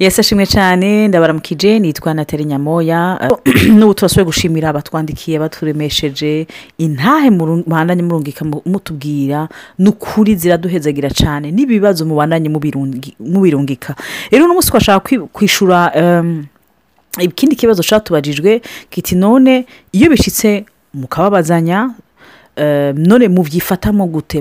yesi ashimwe cyane. Ndabaramukije nitwa nateri nyamoya. N'ubu turasuye gushimira abatwandikiye baturemesheje. Intahe muhandanye murungika mutubwira ni ukuri ziraduhezagira cyane. N'ibibazo mubandanye mubirungika rero uno munsi twashaka kwishyura ikindi kibazo cyatubajijwe kiti none iyo bishyitse mukababazanya none mubyifatamo gute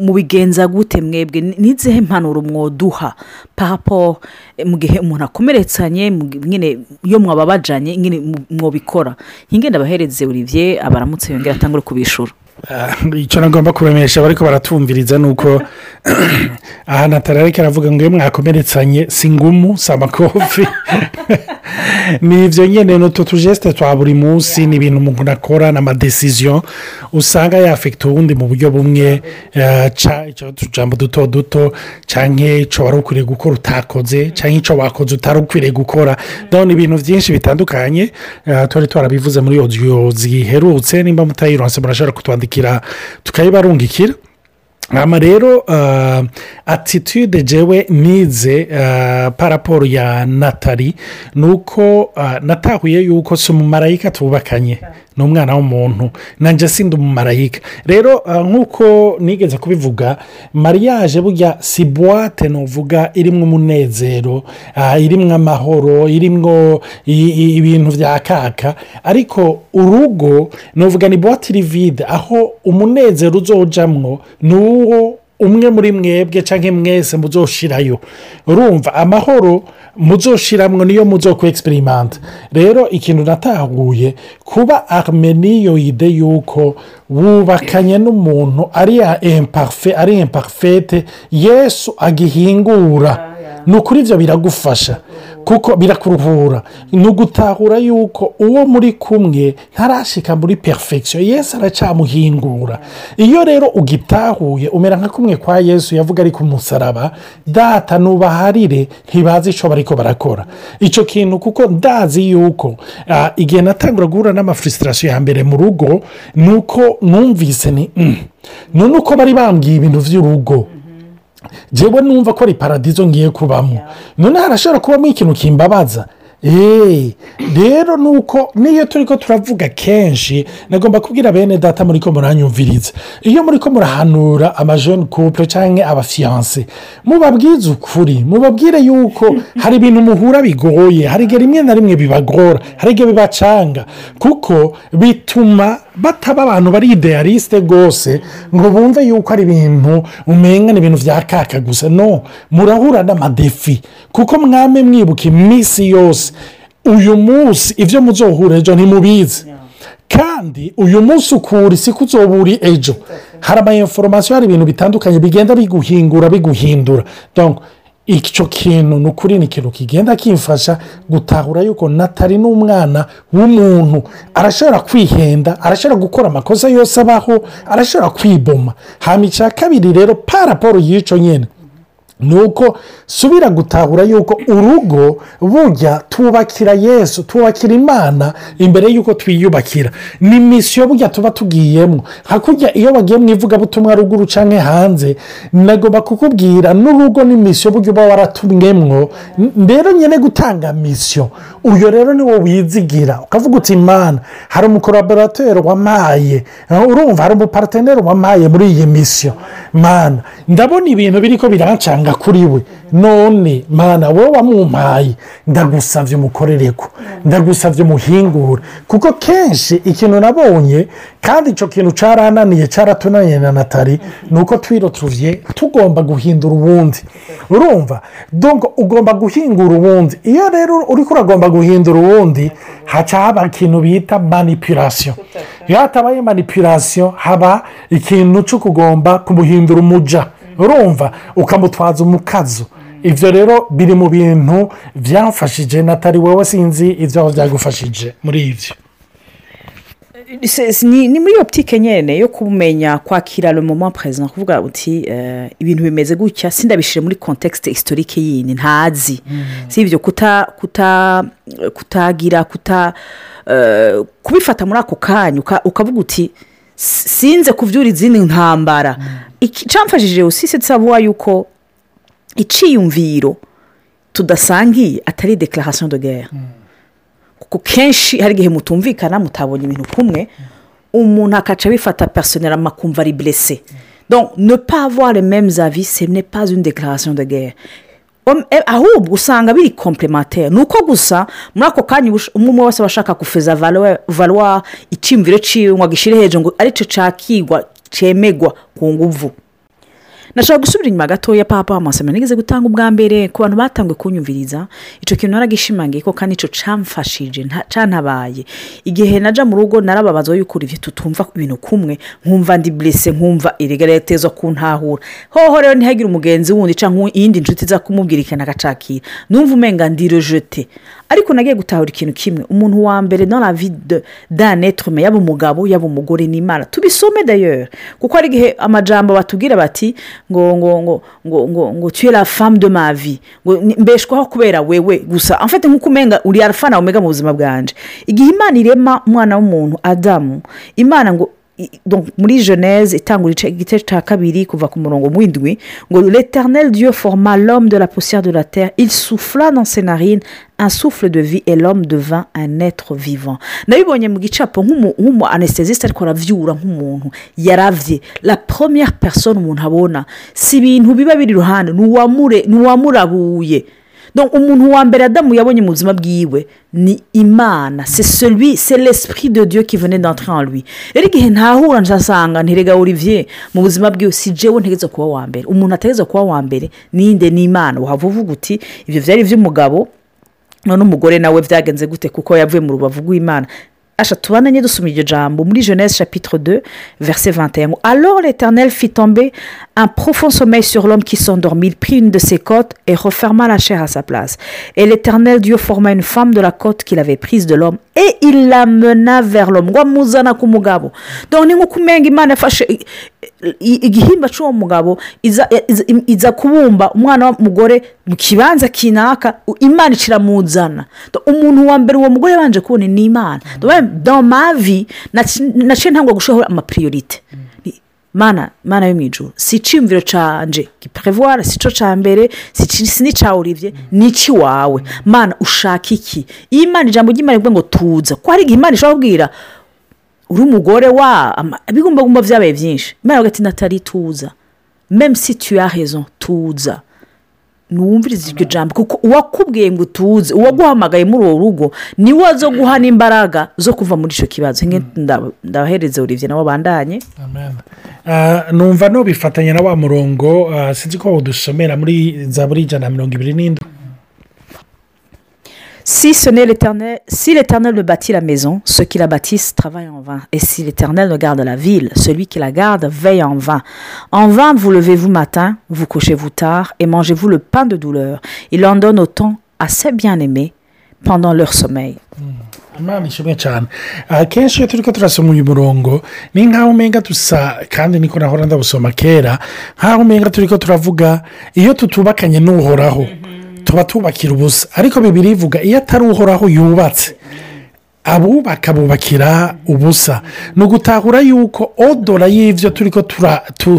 mubigenza gute mwebwe n'izihe impanuro mwoduha? Papo mu gihe umuntu akomeretsanye nyine iyo mwababajanye nyine mwobikora. Nk'ingenda abahereze Olivier abaramutse yongera atangure kubishura icyo nagomba kuremesha bariko baratumviriza ni uko ahantu atarareka aravuga ngo iyo mwakomeretsanye si ngumu si amakofi. Ni ibyo nyine ni utu tujesite twa buri munsi ni ibintu umuntu akora ni amadesiziyo usanga yafekita uwundi mu buryo bumwe utujambo duto duto cyangwa icyo wari ukwiriye gukora utakoze cyangwa icyo wakoze utari ukwiriye gukora. Ndabona ibintu byinshi bitandukanye twari twarabivuze muri odiyo ziherutse nimba mutayironse murashobora kutwandikira tukayibarungikira hano rero atitude jewe nize paraporo ya natali ni uko natahuye yuko si umumarayika tubakanye ni umwana w'umuntu. Nanjye sida umumarayika. Rero nk'uko nigeze kubivuga mariage burya si buwate nuvuga irimo umunezero irimo amahoro irimo ibintu bya kaka. Ariko urugo nuvuga ni buwate iri vide aho umunezero uzojamwo ni uwo umwe muri mwebwe cyangwa mwese muzoshirayo. Urumva amahoro muzoshiramwo niyo muzo ku egisiperimenti rero ikintu natahuye kuba armeniyoide yuko wubakanye n'umuntu ari ya empafe ari emparfete yesu agihingura. Ni ukuri ibyo biragufasha. Kuko birakuruhura ni ugutahura yuko uwo muri kumwe ntarashika muri perfection. Yesu aracyamuhingura iyo rero ugitahuye umera nka kumwe kwa yesu yavuga ari ku musaraba data nubaharire ntibazi icyo bariko barakora. Icyo kintu kuko ndazi yuko igihe natangura guhura n'amafurisitirasiyo ya mbere mu rugo ni uko numvise ni none uko bari bambwiye ibintu by'urugo njyewe numva ko ari paradizo ngiye kubamo none harashobora kubamo ikintu kimbabaza. Rero ni uko niyo turi ko turavuga kenshi nagomba kubwira bene data muri ko muranyumviriza. Iyo muri ko murahanura amajoni couple cyangwa abafiyanse mubabwize ukuri mubabwire yuko hari ibintu muhura bigoye hari igihe rimwe na rimwe bibagora hari igihe bibacanga. Kuko bituma bataba abantu bari idealisite rwose ngo bumve yuko ari ibintu umenya ni ibintu bya kaka gusa. No murahura n'amadefi kuko mwame mwibuka iminsi yose uyu munsi ibyo muzohura ejo ntimubizi. Kandi uyu munsi ukura isi kuzobura ejo. Hari amayiforomasiyo hari ibintu bitandukanye bigenda biguhingura biguhindura. Icyo kintu ni ukuri ni ikintu kigenda kimfasha gutahura yuko natari n'umwana w'umuntu. Arashobora kwihenda arashobora gukora amakosa yose abaho arashobora kwiboma. Hano icya kabiri rero paraporo y'icyo nyine ni uko subira gutahura yuko urugo bujya tubakira yesu tubakira imana imbere y'uko twiyubakira. Ni misiyo bujya tuba tugiyemo. Hakurya iyo bagiye mu ivugabutumwa ruguru cyangwa hanze nagomba kukubwira n'urugo ni misiyo bujya uba waratumwemwo rero nyine gutanga misiyo uyu rero ni wo wizigira. Ukavuga uti imana hari umukoroborateri wamaye. Urumva hari umuparateneri wamaye muri iyi misiyo mana ndabona ibintu biri ko birancanga kuri we. None mana wowe wamumpaye ndagusabye umukorere ko ndagusabye umuhingure kuko kenshi ikintu nabonye kandi icyo kintu cyarananiye cyaratunaniye na natali ni uko twirotuye tugomba guhindura ubundi urumva? Ugomba guhingura ubundi iyo rero uri kuragomba guhindura ubundi haca haba ikintu bita manipirasiyo iyo hatabaye manipirasiyo haba ikintu cyo kugomba kumuhindura umuja. Urumva? Ukamutwaza umukazo. Ibyo rero biri mu bintu byamfashije natali wowe sinzi ibyo byagufashije muri ibyo ni muri iyo butike nyine yo kumenya kwakira moma perezida kuvuga uti ibintu bimeze gutya sindabishire muri kontekisite isitorike yindi ntazi. Si ibyo kutagira kubifata muri ako kanya ukavuga uti sinze kubyura izindi ntambara. Icyamfashije usise nsaba yuko iciyumviro tudasangiye atari dekararasiyo de guerre. Kuko kenshi hari igihe mutumvikana mutabonye ibintu kumwe umuntu akaca abifata personel amakumva ari blessé. Donc ne pas avoir les mêmes avis ce n'est pas une déclaration de guerre. Eh, ahubwo usanga biri complémentaire. Ni uko gusa muri ako kanya umwe wese aba ashaka kufeza valuwa icyiyumviro ciwe ngo agishyire hejuru ngo ari cyo cakigwa cemegwa ku nguvu. Nashaka gusubira inyuma gatoya papa amasomero nigeze gutanga ubwa mbere ku bantu batangiye kunyumviriza. Icyo kintu naragishimangiye ko kandi icyo camfashije cantabaye igihe najya mu rugo narababazwa yuko ibyo tutumva ibintu kumwe. Nkumva ndi blese nkumva irigareteza kuntahura hoho rero ntihagire umugenzi wundi cyangwa iyindi nshuti iza kumubwira ikintu agacakira. Numva umenga ndi rejete ariko nagiye gutahura ikintu kimwe. Umuntu wa mbere dans la vie de- d'un être humain yaba umugabo yaba umugore ni imana tubisome d'ailleurs. Kuko hari igihe amajambo batubwira bati ngo ngo ngo ngo ngo ngo tu es la femme de ma vie. Ngo mbeshwaho kubera wewe gusa. Fait nk'uko umenga uri alpha na omega mu buzima bwanje. Igihe imana irema umwana w'umuntu adamu imana ngo muri genèse itangura igice- cya kabiri kuva ku murongo w'indwi ngo l'éternel dieu forma l'homme de la poussière de la terre. Il souffla dans ses narines un souffle de vie et l'homme devint un être vivant. Nabibonye mu gicapo nk'umu anesthésiste ariko aravyura nk'umuntu. Yaravye. La première personne umuntu abona si ibintu biba biri iruhande ni uwamurabuye. Umuntu wa mbere adamu yabonye mu buzima bwiwe ni imana. C'est celui c'est l'esprit de dieu qui venait d'entrer en lui. Rero igihe ntahura nsasanga ntirega olivier mu buzima bwiwe si jewe ntegeza kuba wa mbere. Umuntu ategeza kuba wa mbere ninde? Ni imana. Waba uvuga uti ibyo byari iby'umugabo none umugore nawe byagenze gute? Kuko yavuye mu rubavu rw'imana. Asha tubananye dusoma iryo jambo muri jeunesse chapitre 2 verset 21 ngo, alors l'éternel fit tomber un profond sommeil sur l'homme qui s'endormit. Il prit une de ses côtes et referma la chair à sa place. Et l'éternel dieu forma une femme de la côte qu'il avait prise de l'homme et il la mena vers l'homme. Ngo amuzana ku mugabo ni nk'uko umenga imana yafashe igihimba cy'uwo mugabo iza kubumba umwana w'umugore mu kibanza kinaka imana ikiramuzana Donc, umuntu wa mbere uwo mugore yabanje kubona ni imana naci- naciye ntangwa gushiraho amapriorite. Mana mana yo mu ijoro si icyiyumviro canje giprevoir si cyo cya mbere si n'icya olivier ni icy'iwawe mana ushaka iki? Iyo imana ijambo ry'imana rivuga ngo tuza. Ko hari igihe imana ishobora kubwira uri umugore wa ibigumbagumba byabaye byinshi imana ivuga ati natali tuza. Meme si tu as raison tuza. Ntiwumvirize iryo jambo kuko uwakubwiye ngo utuze uwaguhamagaye muri uwo rugo ni we zo guha n'imbaraga zo kuva muri icyo kibazo. Nge- nda- ndabahereza olivier nabo bandanye. Ah, numva nubifatanya na wa murongo ah, sinzi ko udusomera muri za buri ijana na mirongo ibiri n'indwi. Si ce n'est l'éternel, si l'éternel ne bâtit la maison, ceux qui la bâtissent travaillent en vain. Et si l'éternel ne garde la ville, celui qui la garde veille en vain. En vain vous levez-vous matin, vous couchez-vous tard et mangez-vous le pain de douleur. Il en donne autant à ses bien-aimés pendant leur sommeil. imana ishimwe cyane akenshi iyo turi ko turasoma murongo ni nk'aho umenga dusa kandi niko nahora ndabusoma kera nk'aho umenga turi ko turavuga iyo tutubakanye n'uhoraho tuba tubakira ubusa. Ariko bibiri ivuga iyo atari uhoraho yubatse abubaka bubakira ubusa. Ni ugutahura yuko odora y'ibyo turi ko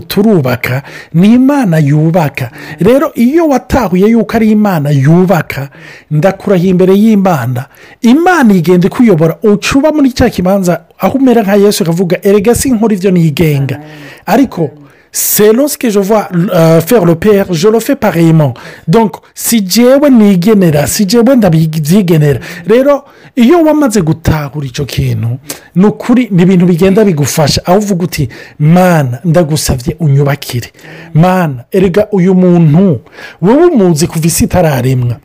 turubaka ni imana yubaka. Rero iyo watahuye yuko ari imana yubaka ndakurahiye imbere y'imana. Imana igenda ikuyobora uca uba muri cya kibanza aho umera nka yesu ukavuga erega si nkora ibyo nigenga. Ariko c'est lorsque je vois euh, faire le père je le fais pareillement. Donc si jewe nigenera si jewe ndabyigenera rero iyo wamaze gutahura icyo kintu ni ukuri ni ibintu bigenda bigufasha. Aho uvuga uti mana ndagusabye unyubakire. Mana erega uyu muntu wowe umuzi kuva isi itararemwa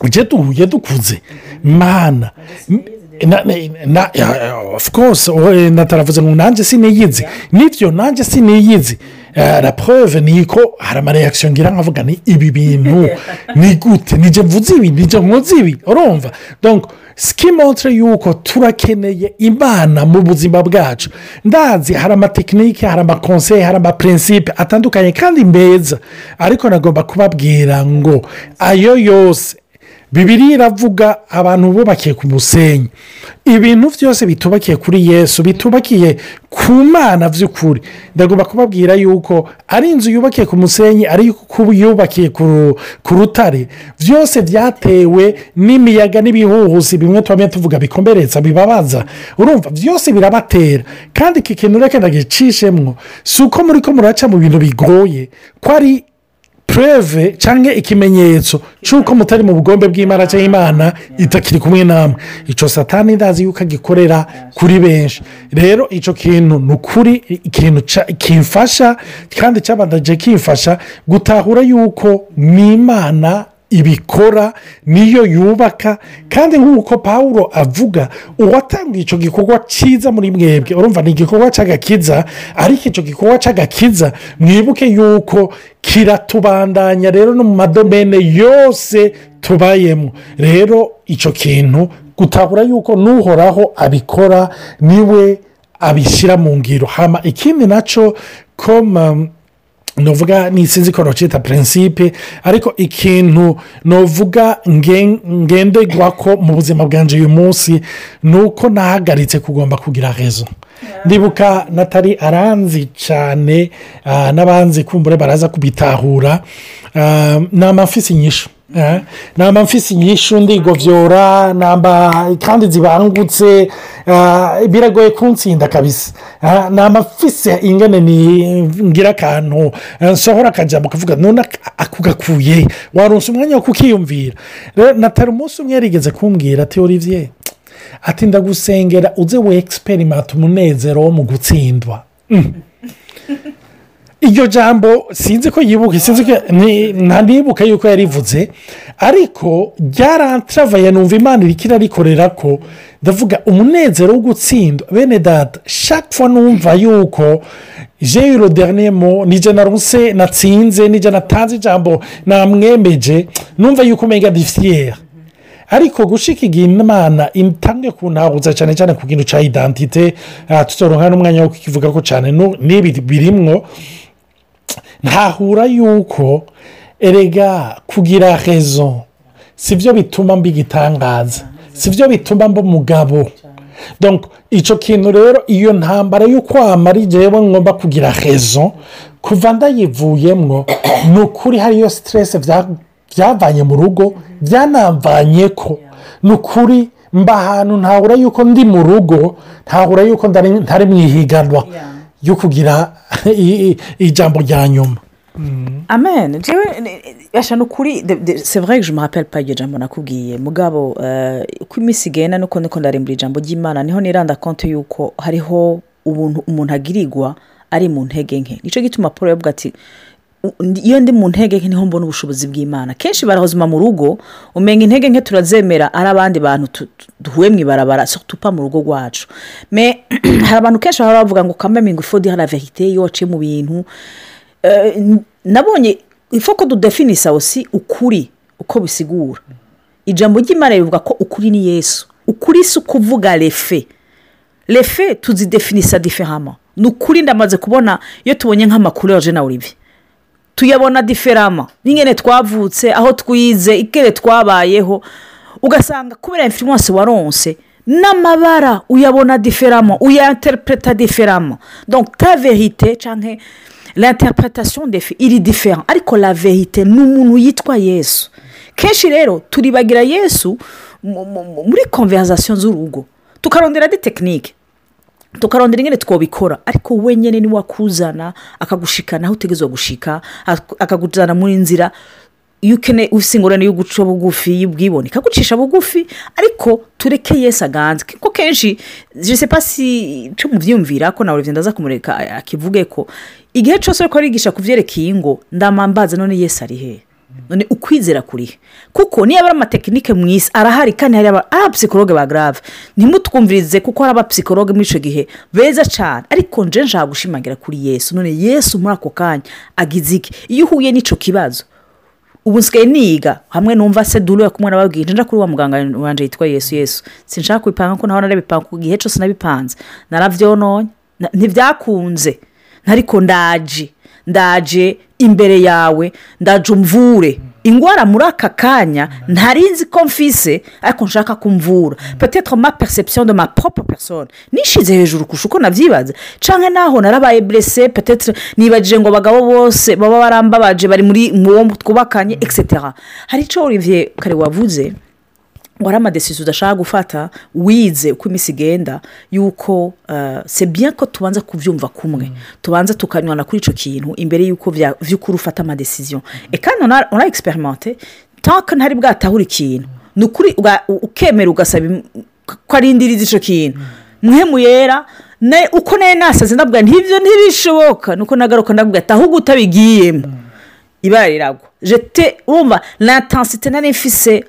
ujye duhuye dukuze. Mana na- na- na- ya- of course wowe nataravuze ngo nanjye siniyizi ni byo nanjye siniyizi preuve ni ko hari amareyakisiyo ngira nkavuga ni ibi bintu ni gute nijye mvuze ibi nijye nkoze ibi urumva sikimontire yuko turakeneye imana mu buzima bwacu. Ndazi hari amatekinike hari amakonseye hari amapurinsipe atandukanye kandi meza ariko nagomba kubabwira ngo ayo yose bibiri iravuga abantu bubakiye ku musenyi. Ibintu byose bitubakiye kuri yesu bitubakiye ku mana by'ukuri. Ndagomba kubabwira yuko ari inzu yubakiye ku musenyi ari yubakiye ku rutare. Byose byatewe n'imiyaga n'ibihuhusi bimwe tuba tuvuga bikomeretsa bibabaza. Urumva byose birabatera. Kandi iki kintu reka ndagicishemo si uko muri ko muraca mu bintu bigoye ko ari pureve cyangwa ikimenyetso cy'uko mutari mu bugombe bw'imana cyangwa imana itakiri kumwe namwe. Icyo satani ndazi yuko agikorera kuri benshi. Rero icyo kintu ni ukuri ikintu kimfasha kandi cyabanje kimfasha gutahura yuko ni imana ibikora niyo yubaka. Kandi nk'uko paul avuga uwatangiye icyo gikorwa cyiza muri mwebwe. Urumva ni igikorwa cy'agakiza ariko icyo gikorwa cy'agakiza mwibuke yuko kiratubandanya rero no mu madomene yose tubayemo. Rero icyo kintu gutahura yuko n'uhoraho abikora ni we abishyira mu ngiro. Hama ikindi na cyo ko nuvuga sinzi ko nocita prinsipe ariko ikintu nuvuga ngenderwa ko mu buzima bwanjye uyu munsi ni uko nahagaritse kugomba kugira rezo. Ndibuka natali aranzi cyane n'abanzi kumbure baraza kubitahura. Ni amafisi nyinshi ni amafisi nyinshi ndigobyora kandi zibangutse biragoye kunsinda kabisa. Ni amafisi ingana ngira akantu nsohora akajya mukavuga none akugakuye waronsa umwanya wo kukiyumvira. Natali umunsi umwe yarigeze kumbwira ati olivier ati ndagusengera uze we egisiperimenti umunezero wo mu gutsindwa. Iryo jambo sinzi ko yibuka sinzi ko ntibuka yuko yarivuze ariko ryarantavaye numva imana iri kirarikorera ko ndavuga umunezero wo gutsindwa. Bene data shakwa numva yuko jeyiro derinemo nijya na ruse natsinze nijya natanze ijambo namwemeje numva yuko umenya difiyeri ariko gushika igihe imana itange kuntahuza cyane cyane ku kintu cya idantite tutoronka n'umwanya wo kukivuga ko cyane n'ibi birimwo. Ntahura yuko erega kugira rezo si byo bituma mba igitangaza si byo bituma mba umugabo. Icyo kintu rero iyo ntambara yo kwamara igihe ngomba kugira rezo kuva ndayivuyemo ni ukuri hariyo siteresi byavanye mu rugo byanavanye ko ni ukuri mba ahantu ntahura yuko ndi mu rugo ntahura yuko ntari mu ihiganwa yo kugira ijambo rya nyuma. Amen. Njyewe ni ukuri sevure je muraperi pa iryo jambo nakubwiye. Mugabo uko iminsi igenda nuko niko ndarembura ijambo ry'imana ni ho niranda konti yuko hariho ubuntu umuntu agirirwa ari mu ntege nke. Nicyo gituma paul yavuga ati iyo ndi mu ntege nke ni ho mbona ubushobozi bw'imana. Kenshi barahozima mu rugo umenya intege nke turazemera ari abandi bantu duhuye mu ibarabara tupa mu rugo rwacu. Hari abantu kenshi baba bavuga ngo kameme ngo ifodi hari verite iyo waciye mu bintu. Nabonye ifoko dudefinisa osi ukuri uko bisigura. Ijambo ry'imana rivuga ko ukuri ni yesu. Ukuri si ukuvuga refe. Refe tuzidefinisa diferama ni ukuri ndamaze kubona iyo tubonye nk'amakuru ya jena olivier. Tuyabona diferama n'ingene twavutse aho twize ikere twabayeho ugasanga kubera influence waronse n'amabara uyabona diferama uyanterpreta diferama donc ta verite cyangwa l'interpretation de fe iri difera ariko la verite ni umuntu yitwa yesu. Kenshi rero turibagira yesu muri konverizasiyo z'urugo. Tukarondera de tekinike tukarondera ingene twabikora ariko wenyine ni we wakuzana akagushikana aho utegerezwa gushika akakujyana muri nzira iyo ufite ingorane yo guca bugufi y'ubwibone ikagucisha bugufi ariko tureke yesi aganze kuko kenshi jese pasi cyo mubyiyumvira ko nawe urugendo aza kumureka akivuge ko igihe cyose ariko arigisha ku byerekeye ingo ndamambaza none yesi ari he? None ukwizera kurihe kuko niyo ari amatekinike mu isi arahari kandi hari abapsikologe ba garave ntimutwumvirize kuko hari abapsikologe muri icyo gihe. Beza cyane ariko nje nshaka gushimangira kuri yesu. None yesu muri ako kanya agize iki? Iyo uhuye n'icyo kibazo ubu nsigaye niga. Hamwe numva se dore kumwe nababwira nje kuri wa muganga wanjye yitwa yesu yesu. Sinshaka kubipanga ko naho narabipanga ku gihe cyose nabipanze. Narabyononye ntibyakunze ariko ndaje. Ndaje imbere yawe ndaje umvure. Indwara muri aka kanya ntarinzi ko mfise ariko nshaka kumvura. Petetre ma perception de ma propre personne. Nishize hejuru kurusha uko nabyibaza cyangwa naho narabaye blesse petetre nibagije ngo abagabo bose baba barambabaje bari muri mu wo twubakanye etc hari icyo olivier kare wavuze? Hari amadesizo udashaka gufata wize uko iminsi igenda yuko se bien ko tubanza kubyumva kumwe tubanza tukanywana kuri icyo kintu imbere y'uko by'ukuri ufata amadesiziyo kandi ura egisiperimante tanke ntari bwatahure ikintu ni ukuri ukemera ugasaba ko arindiriza icyo kintu. Muhemu yera uko nawe nasaze ndabwira ntibyo ntibishoboka nuko nagaruka ndabwira ati ahubwo utabigiyemo ibara riragwa. Jete urumva lantansite nari mfise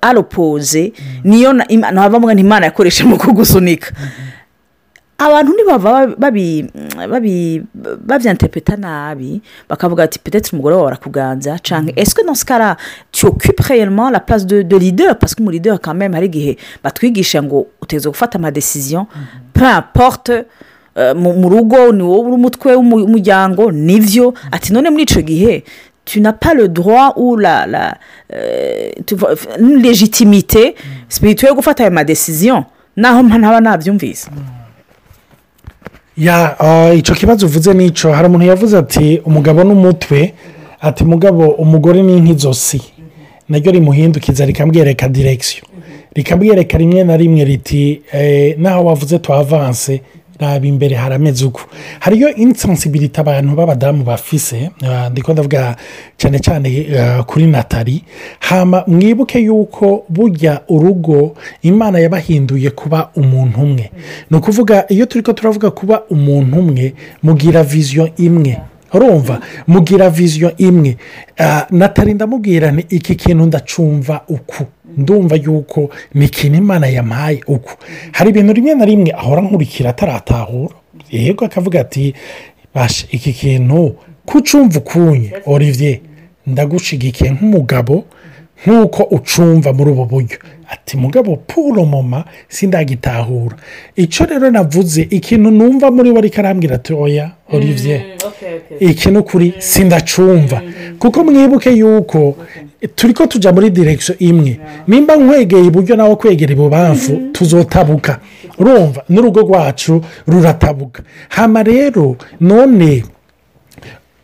aropoze niyo ntabwo imana yakoresha mu kugusunika. Abantu ntibava babyanterepeta nabi bakavuga ati petete umugore wawe arakuganza cyangwa eswe no sikara tuyokipe reyelmo la place de de leader? Parce que mu leader kameme hari igihe batwigisha ngo uteze gufata amadesiziyo porte mu rugo ni wowe uri umutwe w'umuryango ni byo ati none muri icyo gihe tu n'as pas le droit ou la la une légitimité spirituelle yo gufata ayo madesiziyo naho ntaba nabyumvise icyo kibazo uvuze n'icyo hari umuntu yavuze ati umugabo n'umutwe. Ati mugabo umugore ni nk'izosi naryo rimuhindukiza rikamwereka direkisiyo rikamwereka rimwe na rimwe riti naho wavuze tuhavanse raba imbere harameze uko hariyo insensibilite abantu b'abadamu bafise ndiko ndavuga cyane cyane kuri natali. Hama mwibuke yuko burya urugo imana yabahinduye kuba umuntu umwe. Ni ukuvuga iyo turi ko turavuga kuba umuntu umwe mugira viziyo imwe. Urumva? Mugira viziyo imwe. Natali ndamubwira ni iki kintu ndacumva uku. Ndumva yuko ni ikintu imana yampaye uko hari ibintu rimwe na rimwe ahora nkurikira ataratahura. Yego akavuga ati bashe iki kintu kucumva ukunye olivier. Ndagushigikiye nk'umugabo nk'uko ucumva muri ubu buryo. Ati mugabo puro mama sindagitahura. Icyo rero navuze ikintu numva muri we ariko arambwira ati oya olivier iki ni ukuri sindacumva. Kuko mwibuke yuko turi ko tujya muri direkisiyo imwe. Nimba nkwegeye iburyo nawe kwegera ibubamfu tuzotabuka. Urumva n'urugo rwacu ruratabuka. Hano rero none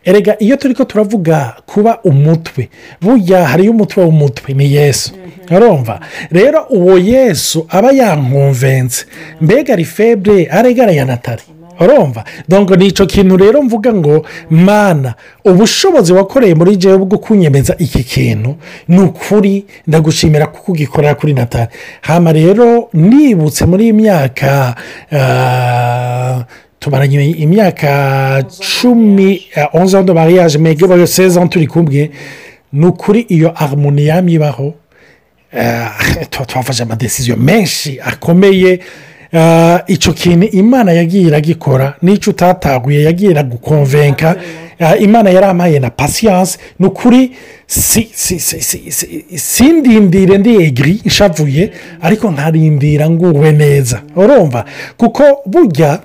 erega iyo turi ko turavuga kuba umutwe burya hariyo umutwe w'umutwe ni yesu. Urumva? Rero uwo yesu aba yankumvense mbega ari febre aregara ya natali urumva? Dongo ni icyo kintu rero mvuga ngo mana ubushobozi wakoreye muri jewe bwo kunyemeza iki kintu ni ukuri ndagushimira kuko ugikorera kuri natali hano rero nibutse muri iyi myaka tumaranye imyaka cumi onze ans de mariage mege bayo seze turi kumwe ni ukuri iyo harmoni yamibaho twafashe amadesiziyo menshi akomeye icyo kintu imana yagiye iragikora n'icyo utataguye yagiye iragukonvenka imana yarampaye na pasiyanse ni ukuri sindindire ndi egiri ishavuye ariko nkarindira nguwe neza urumva kuko burya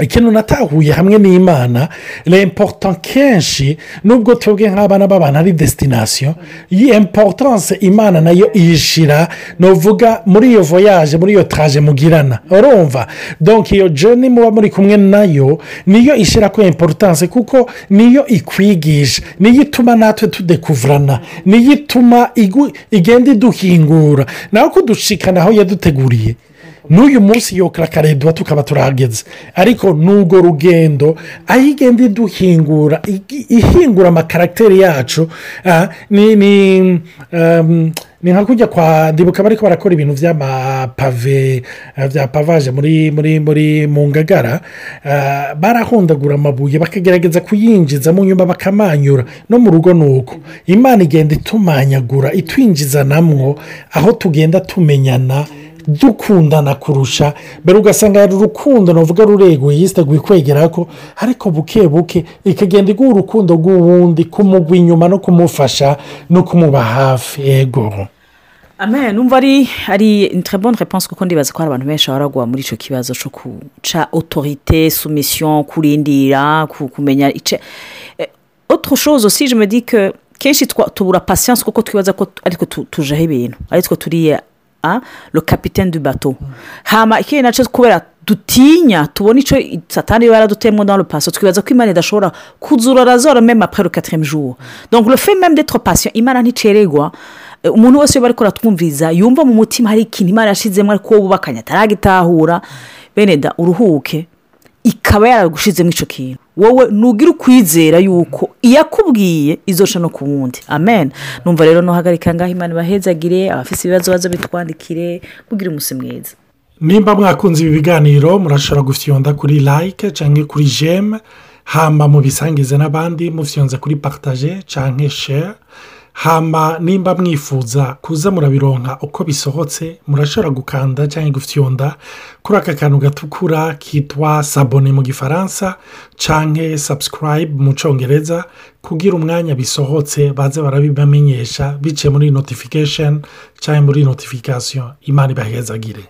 ikintu natahuye hamwe n'imana remporta kenshi nubwo twebwe nk'abana b'abantu ari desitinasiyo iyi emporutanse imana na yo iyishyira ni uvuga muri iyo voyage muri iyo taraje mugirana. Urumva? Donke iyo joni muba muri kumwe na yo niyo ishyira ku emporutanse kuko niyo ikwigisha niyo ituma natwe tudekuvurana niyo ituma igenda iduhingura nawe kudushikana aho yaduteguriye. N'uyu munsi yo karakareduwa tukaba turahageze. Ariko n'urwo rugendo aho igenda iduhingura ihingura amakaragiteri yacu ni nka kujya kwa ndibuka bari barakora ibintu by'amapave bya pavaje muri muri muri mu ngagara barahondagura amabuye bakagerageza kuyinjiza mu nyuma bakamanyura. No mu rugo ni uko. Imana igenda itumanyagura itwinjiza namwo aho tugenda tumenyana dukundana kurusha. Mbere ugasanga hari urukundo navuga rureguye yisiteguye kwegera ko ariko buke buke ikagenda iguha urukundo rw'uwundi kumugwa inyuma no kumufasha no kumuba hafi. Yego amen. Numva ari ari bonne reponse kuko ndibaza ko hari abantu benshi baragwa muri icyo kibazo cyo guca otorite sumisiyo kurindira kumenya aussi je me dis que kenshi tubura pasiyanse kuko twibaza ko ariko tu- tujeho ibintu. Aritwo turiye le capitaine du bateau. Hama ikindi na cyo kubera dutinya tubona icyo satani iba yaraduteyemo dans le paso twibaza ko imana idashobora kuzura razora meme après le quatrième jour. Donc le fait même d'être patient imana nticererwa Eh, umuntu wese bari kuratwumviriza yumva mu mutima hari ikintu imana yashizemo ariko wowe wubakanye ataragitahura bene da uruhuke ikaba yaragushizemo icyo kintu. Wowe ntugire ukwizera yuko iyo akubwiye izosha no ku wundi. Amen. Numva rero nuhagarika ngaho imana ibahezagire abafite ibibazo baza bitwandikire mugire umunsi mwiza. Nimba mwakunze ibi biganiro murashobora gufyonda kuri like cyangwa kuri jeme hamba mubisangize n'abandi mufyonza kuri partage cyangwa share. Hamba nimba mwifuza kuza murabironka uko bisohotse murashobora gukanda cyangwa gufyonda kuri aka kantu gatukura kitwa sabone mu gifaransa cyangwa subscribe mu cyongereza kugira umwanya bisohotse baze barabibamenyesha biciye muri notification cyangwa muri notification. Imana ibahezagire.